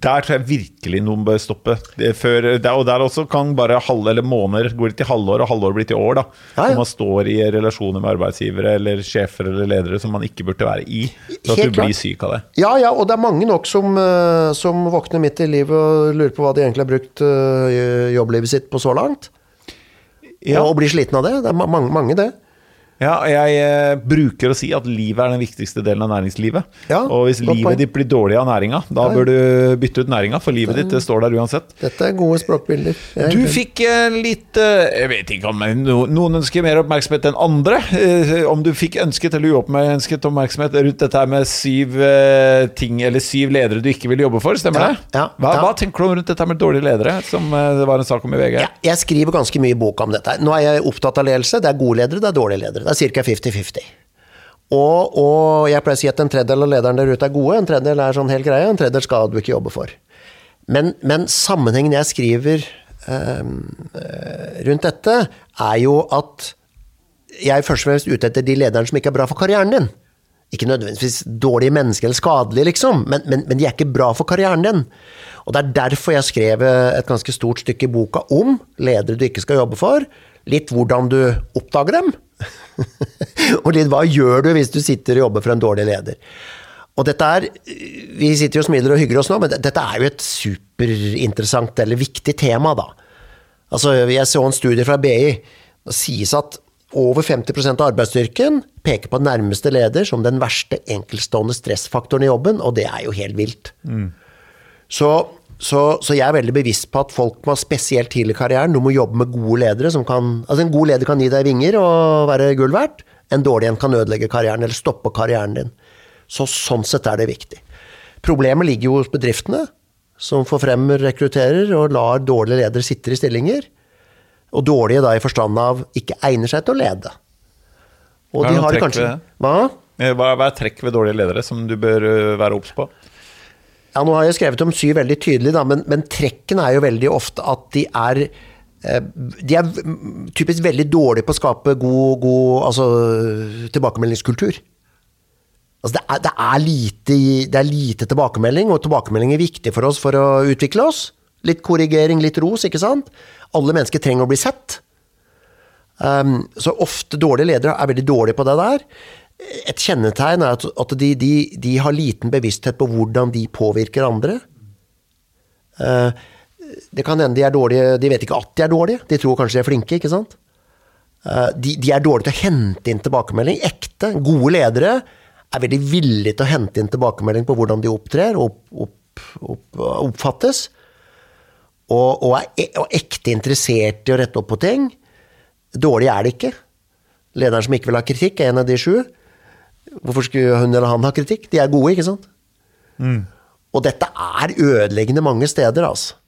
der tror jeg virkelig noen bør stoppe. Før, og der også kan bare halv, eller måneder gå til halvår, og halvår blir til år. da ja, ja. Man står i relasjoner med arbeidsgivere eller sjefer eller ledere som man ikke burde være i. Så at du blir syk av det.
Ja, ja, og det er mange nok som, eh, som våkner midt i livet og lurer på hva de egentlig har brukt eh, jobblivet sitt på så langt. Ja. Og blir sliten av det. Det er mange, mange det.
Ja, jeg eh, bruker å si at livet er den viktigste delen av næringslivet. Ja, og hvis livet ditt blir dårlig av næringa, da bør du bytte ut næringa, for livet ditt det står der uansett.
Dette er gode språkbilder.
Du fikk eh, litt eh, Jeg vet ikke om noen ønsker mer oppmerksomhet enn andre. Om du fikk ønsket eller uoppmerksomhet oppmerksomhet rundt dette med syv ting, eller syv ledere du ikke vil jobbe for, stemmer det? Ja, hva, hva, tenker du rundt dette med dårlige ledere, som det var en sak om i VG?
jeg skriver ganske mye i boka om dette. Nå er jeg opptatt av ledelse. Det er gode ledere, det er dårlige ledere. Det er ca. 50-50. Og, og, jeg pleier å si at en tredjedel av lederne der ute er gode, en tredjedel er sånn helt greie, en tredjedel skal du ikke jobbe for. Men, men sammenhengen jeg skriver eh, rundt dette, er jo at jeg er først og fremst ute etter de lederne som ikke er bra for karrieren din. Ikke nødvendigvis dårlige mennesker eller skadelige, liksom, men, men, men de er ikke bra for karrieren din. Og Det er derfor jeg skrev et ganske stort stykke i boka om ledere du ikke skal jobbe for. Litt hvordan du oppdager dem, og litt hva gjør du hvis du sitter og jobber for en dårlig leder? Og dette er, Vi sitter og smiler og hygger oss nå, men dette er jo et superinteressant eller viktig tema, da. Altså, Jeg så en studie fra BI. Det sies at over 50% av arbeidsstyrken peker på nærmeste leder som den verste enkeltstående stressfaktoren i jobben, og det er jo helt vilt. Mm. Så så, så, jeg er veldig bevisst på at folk må spesielt tidlig i karrieren, du må jobbe med gode ledere som kan Altså en god leder kan gi deg vinger og være gull verdt. En dårlig en kan ødelegge karrieren eller stoppe karrieren din. Så sånn sett er det viktig. Problemet ligger jo hos bedriftene, som forfremmer, rekrutterer og lar dårlige ledere sitte i stillinger. Og dårlige da i forstand av ikke egner seg til å lede.
Og hva er, de har kanskje, hva? hva er trekk ved dårlige ledere som du bør øh, være obs på?
Ja, nå har jeg skrevet om syv veldig tydelig, da, men, men trekken er jo veldig ofte at de er eh, de er typisk veldig dårlige på å skape god, god altså, tilbakemeldingskultur. Altså det, er, det, er lite, det, er, lite, tilbakemelding, og tilbakemelding er viktig for oss for å utvikle oss. Litt korrigering, litt ros, ikke sant? Alle mennesker trenger å bli sett. Um, så ofte dårlige ledere er veldig dårlige på det der et kjennetegn er at, de, de, de, har liten bevissthet på hvordan de påvirker andre. Eh, det kan hende de er dårlige De vet ikke at de er dårlige, de tror kanskje de er flinke. ikke sant? Eh, de, de er dårlige til å hente inn tilbakemelding. Ekte, gode ledere er veldig villige til å hente inn tilbakemelding på hvordan de opptrer og opp, opp, oppfattes. Og, og, er, e, og ekte interessert i å rette opp på ting. Dårlig er det ikke. Lederen som ikke vil ha kritikk, er en av de sju. Hvorfor skulle hun eller han ha kritikk? De er gode, ikke sant? Mm. Og dette er ødeleggende mange steder, altså.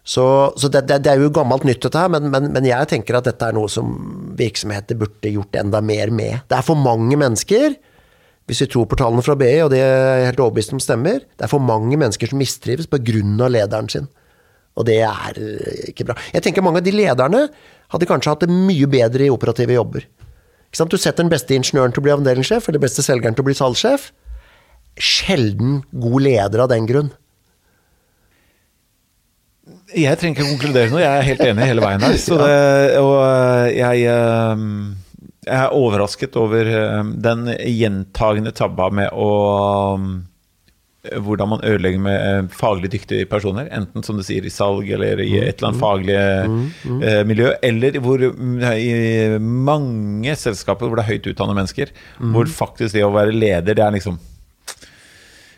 Så, så det, det, det, er jo gammelt nytt, dette her, men, men, men, jeg tenker at dette er noe som virksomheter burde gjort enda mer med. Det er for mange mennesker, hvis vi tror på tallene fra BI, og det er helt overbevist om stemmer, det er for mange mennesker som mistrives pga. lederen sin. Og det er ikke bra. Jeg tenker mange av de lederne hadde kanskje hatt det mye bedre i operative jobber. Du setter den beste ingeniøren til å bli avdelingssjef, eller den beste selgeren til å bli salgssjef. Sjelden god leder av den grunn.
Jeg trenger ikke å konkludere noe, jeg er helt enig hele veien her. Det, og eh, jeg, eh, jeg, er overrasket over eh, den gjentagende tabba med å hvordan man ødelegger med eh, faglig dyktige personer. Enten som du sier i salg eller i et eller annet mm, faglig mm, mm. Eh, miljø. Eller hvor, i mange selskaper hvor det er høyt utdannede mennesker, hvor faktisk det å være leder, det er liksom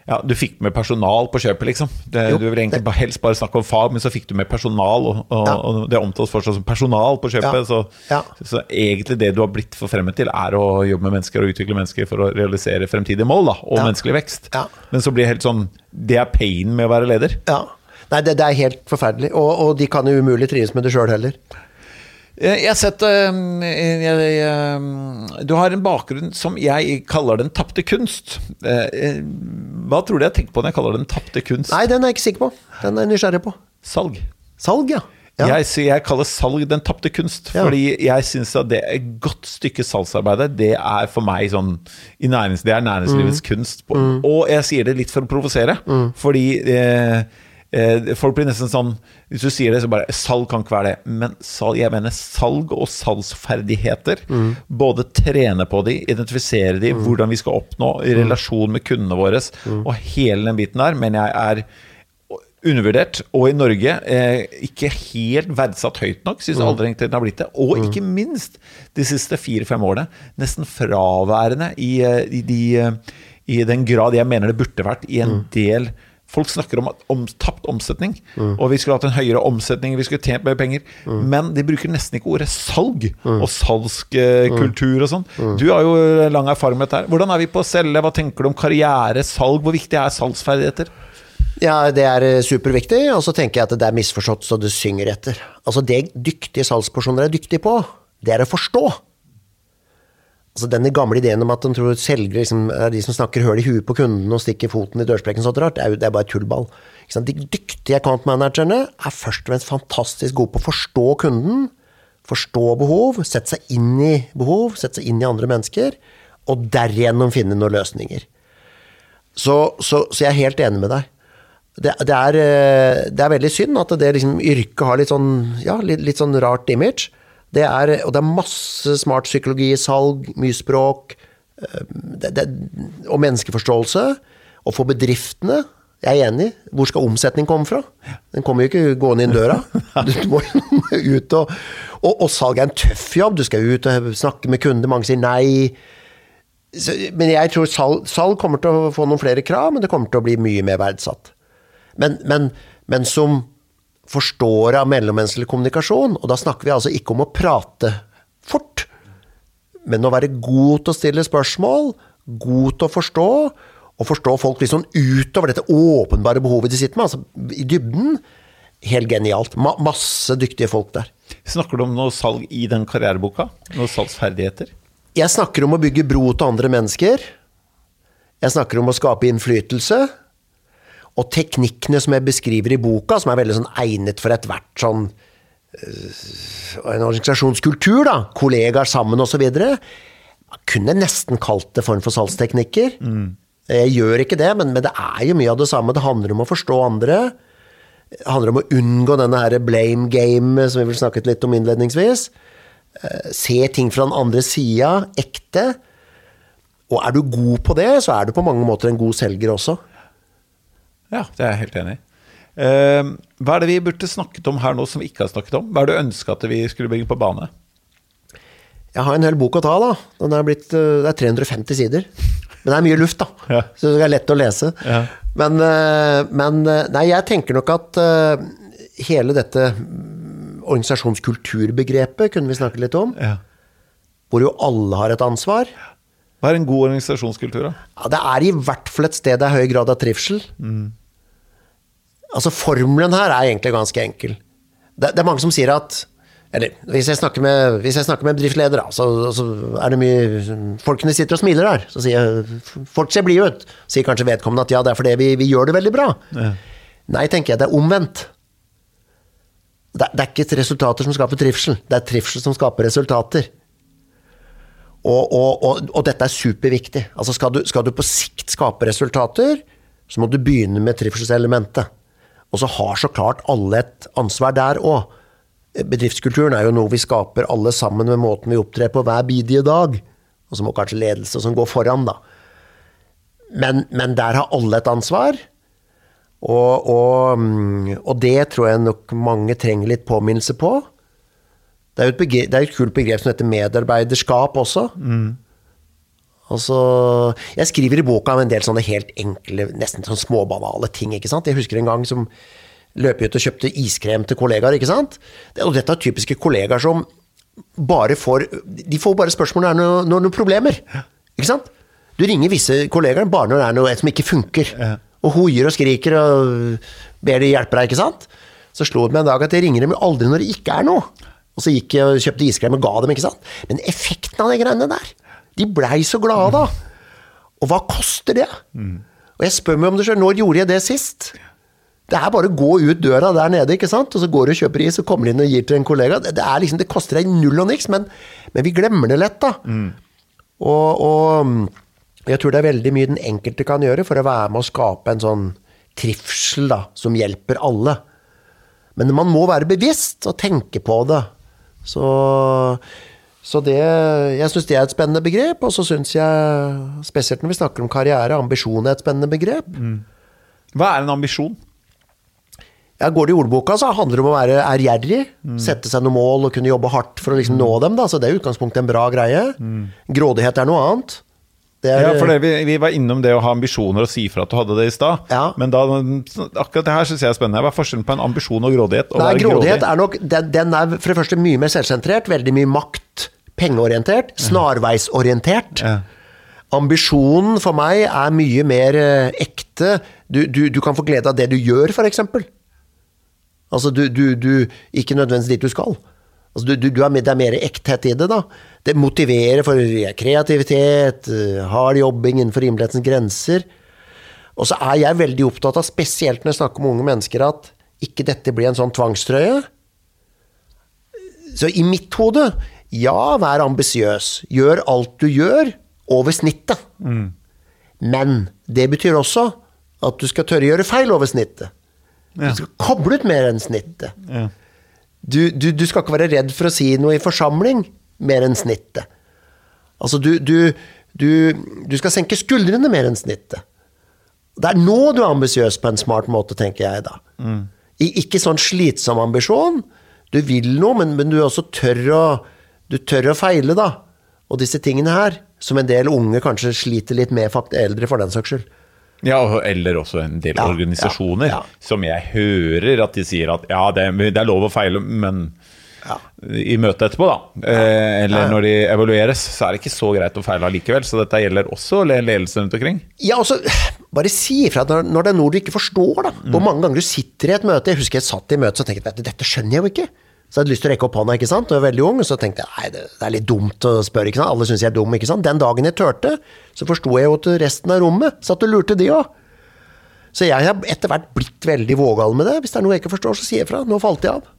ja, du fikk med personal på kjøpet, liksom. Det,
Jo,
du vil egentlig
det-
helst bare snakke om fag, men så fikk du med personal, og, og,
Ja.
og det omtales fortsatt som personal på kjøpet.
Ja.
Så,
Ja.
så egentlig det du har blitt forfremmet til, er å jobbe med mennesker og utvikle mennesker for å realisere fremtidige mål, da, og menneskelig vekst. Men så blir det helt sånn Det er pain med å være leder.
Ja. Nei, det, det er helt forferdelig. Og, og de kan jo umulig trives med det sjøl heller.
Eh, Jeg har sett eh, jeg, jeg, Du har en bakgrunn som jeg kaller den tapte kunst. Eh, eh, Hva tror du jeg tenker på når jeg kaller den tapte kunst?
Nei, den er jeg ikke sikker på. Den er jeg nysgjerrig på.
Salg.
Salg, ja. ja.
Jeg, jeg kaller salg den tapte kunst,
Ja.
fordi jeg syns at det er et godt stykke salgsarbeid. Det er for meg sånn i nærings, Det er næringslivets
Mm.
kunst. På, Og jeg sier det litt for å provosere, fordi eh, eh, folk blir nesten sånn Hvis du sier det, så bare Salg kan ikke være det. Men salg, jeg mener salg og salgsferdigheter.
Mm.
Både trene på de, identifisere de, hvordan vi skal oppnå i
Mm.
relasjon med kundene våre, og hele den biten der. Men jeg er undervurdert, og i Norge eh, ikke helt verdsatt høyt nok, syns aldri egentlig den har blitt det. Og ikke minst de siste fire-fem årene nesten fraværende i, eh, i, de, eh, i den grad jeg mener det burde vært i en del Folk snakker om, om tapt omsetning, og vi skulle hatt en høyere omsetning, vi skulle tjent mer penger. Men de bruker nesten ikke ordet salg og salgskultur og sånn. Du har jo lang erfaring med dette. her Hvordan er vi på å selge? Hva tenker du om karriere, salg? Hvor viktig er salgsferdigheter?
Ja, det er eh, superviktig, og så tenker jeg at det er misforstått så det synger etter. Altså Det dyktige salgspersoner er dyktige på, det er å forstå. Altså Denne gamle ideen om at de tror selgere liksom er de som snakker høl i huet på kunden og stikker foten i dørsprekken, sånt rart, det er jo det er bare tullball. De dyktige account managerne er først og fremst fantastisk gode på å forstå kunden, forstå behov, sette seg inn i behov, sette seg inn i andre mennesker, og derigjennom finne noen løsninger. Så, så, så jeg er helt enig med deg. Det, det, er, eh, det er veldig synd at det liksom, yrket har litt sånn, ja, litt, litt sånn rart image. Det er, og det er masse smart psykologi i salg, mye språk, eh, det, det, og menneskeforståelse. Og for bedriftene, jeg er enig, hvor skal omsetning komme fra? Den kommer jo ikke gående inn døra. Du må ut og, og, og salg er en tøff jobb. Du skal ut og snakke med kunder, mange sier nei. Så, men jeg tror salg, salg kommer til å få noen flere krav, men det kommer til å bli mye mer verdsatt. Men, men, men som forstår av mellommenneskelig kommunikasjon, og da snakker vi altså ikke om å prate fort, men å være god til å stille spørsmål, god til å forstå, og forstå folk litt sånn utover dette åpenbare behovet de sitter med, altså i dybden. Helt genialt. Ma masse dyktige folk der.
Snakker du om noe salg i den karriereboka? Noe salgsferdigheter?
Jeg snakker om å bygge bro til andre mennesker. Jeg snakker om å skape innflytelse. Og teknikkene som jeg beskriver i boka, som er veldig sånn egnet for ethvert sånn øh, En organisasjonskultur, da. Kollegaer sammen osv. Kunne nesten kalt det form for salgsteknikker. Jeg gjør ikke det, men, men det er jo mye av det samme. Det handler om å forstå andre. Det handler om å unngå denne her blame game som vi vel snakket litt om innledningsvis. Eh, Se ting fra den andre sida, ekte. Og er du god på det, så er du på mange måter en god selger også.
Ja, det er jeg helt enig i. Uh, hva er det vi burde snakket om her nå som vi ikke har snakket om? Hva er det du ønska at vi skulle bringe på bane?
Jeg har en hel bok å ta, da. Den er blitt, eh, det er 350 sider. Men det er mye luft, da.
Ja.
Så det er lett å lese.
Ja.
Men, eh, men eh, Nei, jeg tenker nok at hele dette mm, organisasjonskulturbegrepet kunne vi snakke litt om.
Ja.
Hvor jo alle har et ansvar.
Hva er en god organisasjonskultur, da?
Ja, det er i hvert fall et sted det er høy grad av trivsel. Altså Formelen her er egentlig ganske enkel. Det, det er mange som sier at Eller hvis jeg snakker med, hvis jeg snakker med bedriftsledere, så, så er det mye Folkene sitter og smiler der. Så sier jeg Folk ser blide ut. Sier kanskje vedkommende at ja, det er fordi vi, vi gjør det veldig bra. Nei, tenker jeg. Det er omvendt. Det, det er ikke resultater som skaper trivsel. Det er trivsel som skaper resultater. Og, og, og, og dette er superviktig. Altså skal, du, skal du på sikt skape resultater, så må du begynne med trivselselementet. Og så har så klart alle et ansvar der òg. Bedriftskulturen er jo noe vi skaper alle sammen med måten vi opptrer på hver bidige dag. Og så må kanskje ledelse som går foran, da. Men, men der har alle et ansvar. Og, og, mm, og det tror jeg nok mange trenger litt påminnelse på. Det er jo et, begrep, det er et kult begrep som heter medarbeiderskap også. Altså, jeg skriver i boka om en del sånne helt enkle, nesten sånn småbanale ting. ikke sant? Jeg husker en gang som løp ut og kjøpte iskrem til kollegaer. ikke sant? Og dette er typiske kollegaer som bare får De får bare spørsmål når det er noen noe problemer. Ikke sant? Du ringer visse kollegaer bare når det er noe som ikke funker. Og hoier og skriker og ber de hjelpe deg, ikke sant? Så slo det meg en dag at jeg ringer dem aldri når det ikke er noe. Og så gikk jeg og kjøpte iskrem og ga dem, ikke sant. Men effekten av de greiene der, de blei så glade da. Og hva koster det? Og jeg spør meg om det sjøl, når gjorde jeg det sist? Det er bare å gå ut døra der nede, ikke sant? og så går du og kjøper is og kommer inn og gir til en kollega. Det, liksom, det koster deg null og niks, men, men vi glemmer det lett, da. Og, og jeg tror det er veldig mye den enkelte kan gjøre for å være med å skape en sånn trivsel da, som hjelper alle. Men man må være bevisst og tenke på det. Så, så det Jeg syns det er et spennende begrep, og så syns jeg, spesielt når vi snakker om karriere, ambisjon er et spennende begrep.
Hva er en ambisjon?
Ja, går det i ordboka, så handler det om å være ærgjerrig. Sette seg noen mål og kunne jobbe hardt for å liksom nå dem. Da. Så det er i utgangspunktet en bra greie. Grådighet er noe annet. Er,
Ja, for det, vi, vi var innom det å ha ambisjoner og si fra at du hadde det i stad.
Ja.
Men da, akkurat det her syns jeg er spennende. Hva er forskjellen på en ambisjon og grådighet?
Nei, grådighet
grådig?
er nok den, den er for det første mye mer selvsentrert, veldig mye makt, pengeorientert, snarveisorientert.
Ja.
Ambisjonen for meg er mye mer eh, ekte. Du, du, du kan få glede av det du gjør, f.eks. Altså, du, du, du Ikke nødvendigvis dit du skal. Altså, du, du, du er det er mer ekthet i det, da. Det motiverer for kreativitet, eh, hard jobbing innenfor rimelighetens grenser. Og så er jeg veldig opptatt av, spesielt når jeg snakker med unge mennesker, at ikke dette blir en sånn tvangstrøye. Så i mitt hode, ja, vær ambisiøs. Gjør alt du gjør, over snittet. Men det betyr også at du skal tørre å gjøre feil over snittet. Du skal koble ut mer enn snittet.
Ja.
Du, du, du skal ikke være redd for å si noe i forsamling mer enn snittet. Altså, du, du, du, du skal senke skuldrene mer enn snittet. Det er nå du er ambisiøs på en smart måte, tenker jeg da. I, ikke sånn slitsom ambisjon. Du vil noe, men, men du også tør å, du tør å feile, da. Og disse tingene her, som en del unge kanskje sliter litt med, fakt eldre for den saks skyld.
Ja, eller også en del
Ja,
organisasjoner
ja, ja.
som jeg hører at de sier at ja, det, det er lov å feile, men
Ja.
i møtet etterpå, da, eh, eller
Ja, ja.
når de evalueres, så er det ikke så greit å feile allikevel. Så dette gjelder også ledelsen rundt omkring.
Ja, altså, bare si ifra når, når det er noe du ikke forstår, da. Hvor mange ganger du sitter i et møte. Jeg husker jeg satt i møte og tenkte jeg dette skjønner jeg jo ikke. Så jeg hadde lyst til å rekke opp hånda, ikke sant. Og jeg var veldig ung, så tenkte jeg nei, det, det er litt dumt å spørre, ikke sant. Alle syns jeg er dum, ikke sant. Den dagen jeg turte, så forsto jeg jo at resten av rommet satt og lurte, de òg. Så jeg har etter hvert blitt veldig vågal med det. Hvis det er noe jeg ikke forstår, så sier jeg fra. Nå falt jeg av.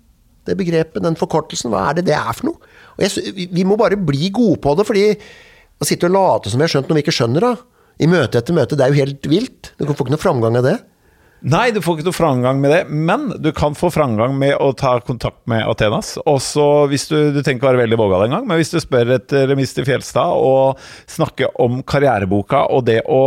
Det begrepet, den forkortelsen, hva er det det er for noe? Jeg, vi- må bare bli gode på det, fordi å sitte og late som vi har skjønt noe vi ikke skjønner, da. I møte etter møte, det er jo helt vilt. Du får ikke noe framgang av det.
Nei, du får ikke noe framgang med det, men du kan få framgang med å ta kontakt med Athenas. Også hvis du, du trenger ikke være veldig vågal engang, men hvis du spør et Mr. Fjelstad og snakker om karriereboka og det å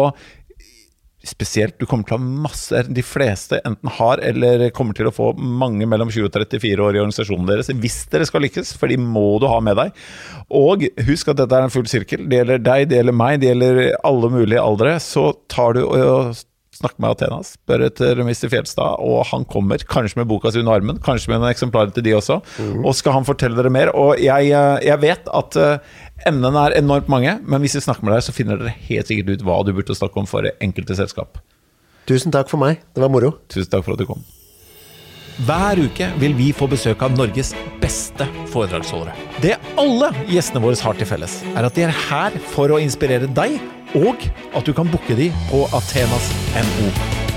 Spesielt, du kommer til å ha masse De fleste enten har eller kommer til å få mange mellom 20 og 34 år i organisasjonen deres hvis dere skal lykkes, for de må du ha med deg. Og husk at dette er en full sirkel. Det gjelder deg, det gjelder meg, det gjelder alle mulige aldre. Så tar du og snakker med Athenas, spør etter Mr. Fjelstad, og han kommer kanskje med boka si under armen, kanskje med en eksemplar til de også, og skal han fortelle dere mer. Og jeg, eh, jeg vet at eh, emnene er enormt mange, men hvis vi snakker med deg, så finner dere helt sikkert ut hva du burde snakke om for enkelte selskap.
Tusen takk for meg. Det var moro.
Tusen takk for at du kom.
Hver uke vil vi få besøk av Norges beste foredragsholdere. Det alle gjestene våre har til felles, er at de er her for å inspirere deg, og at du kan booke de på Athenas NO.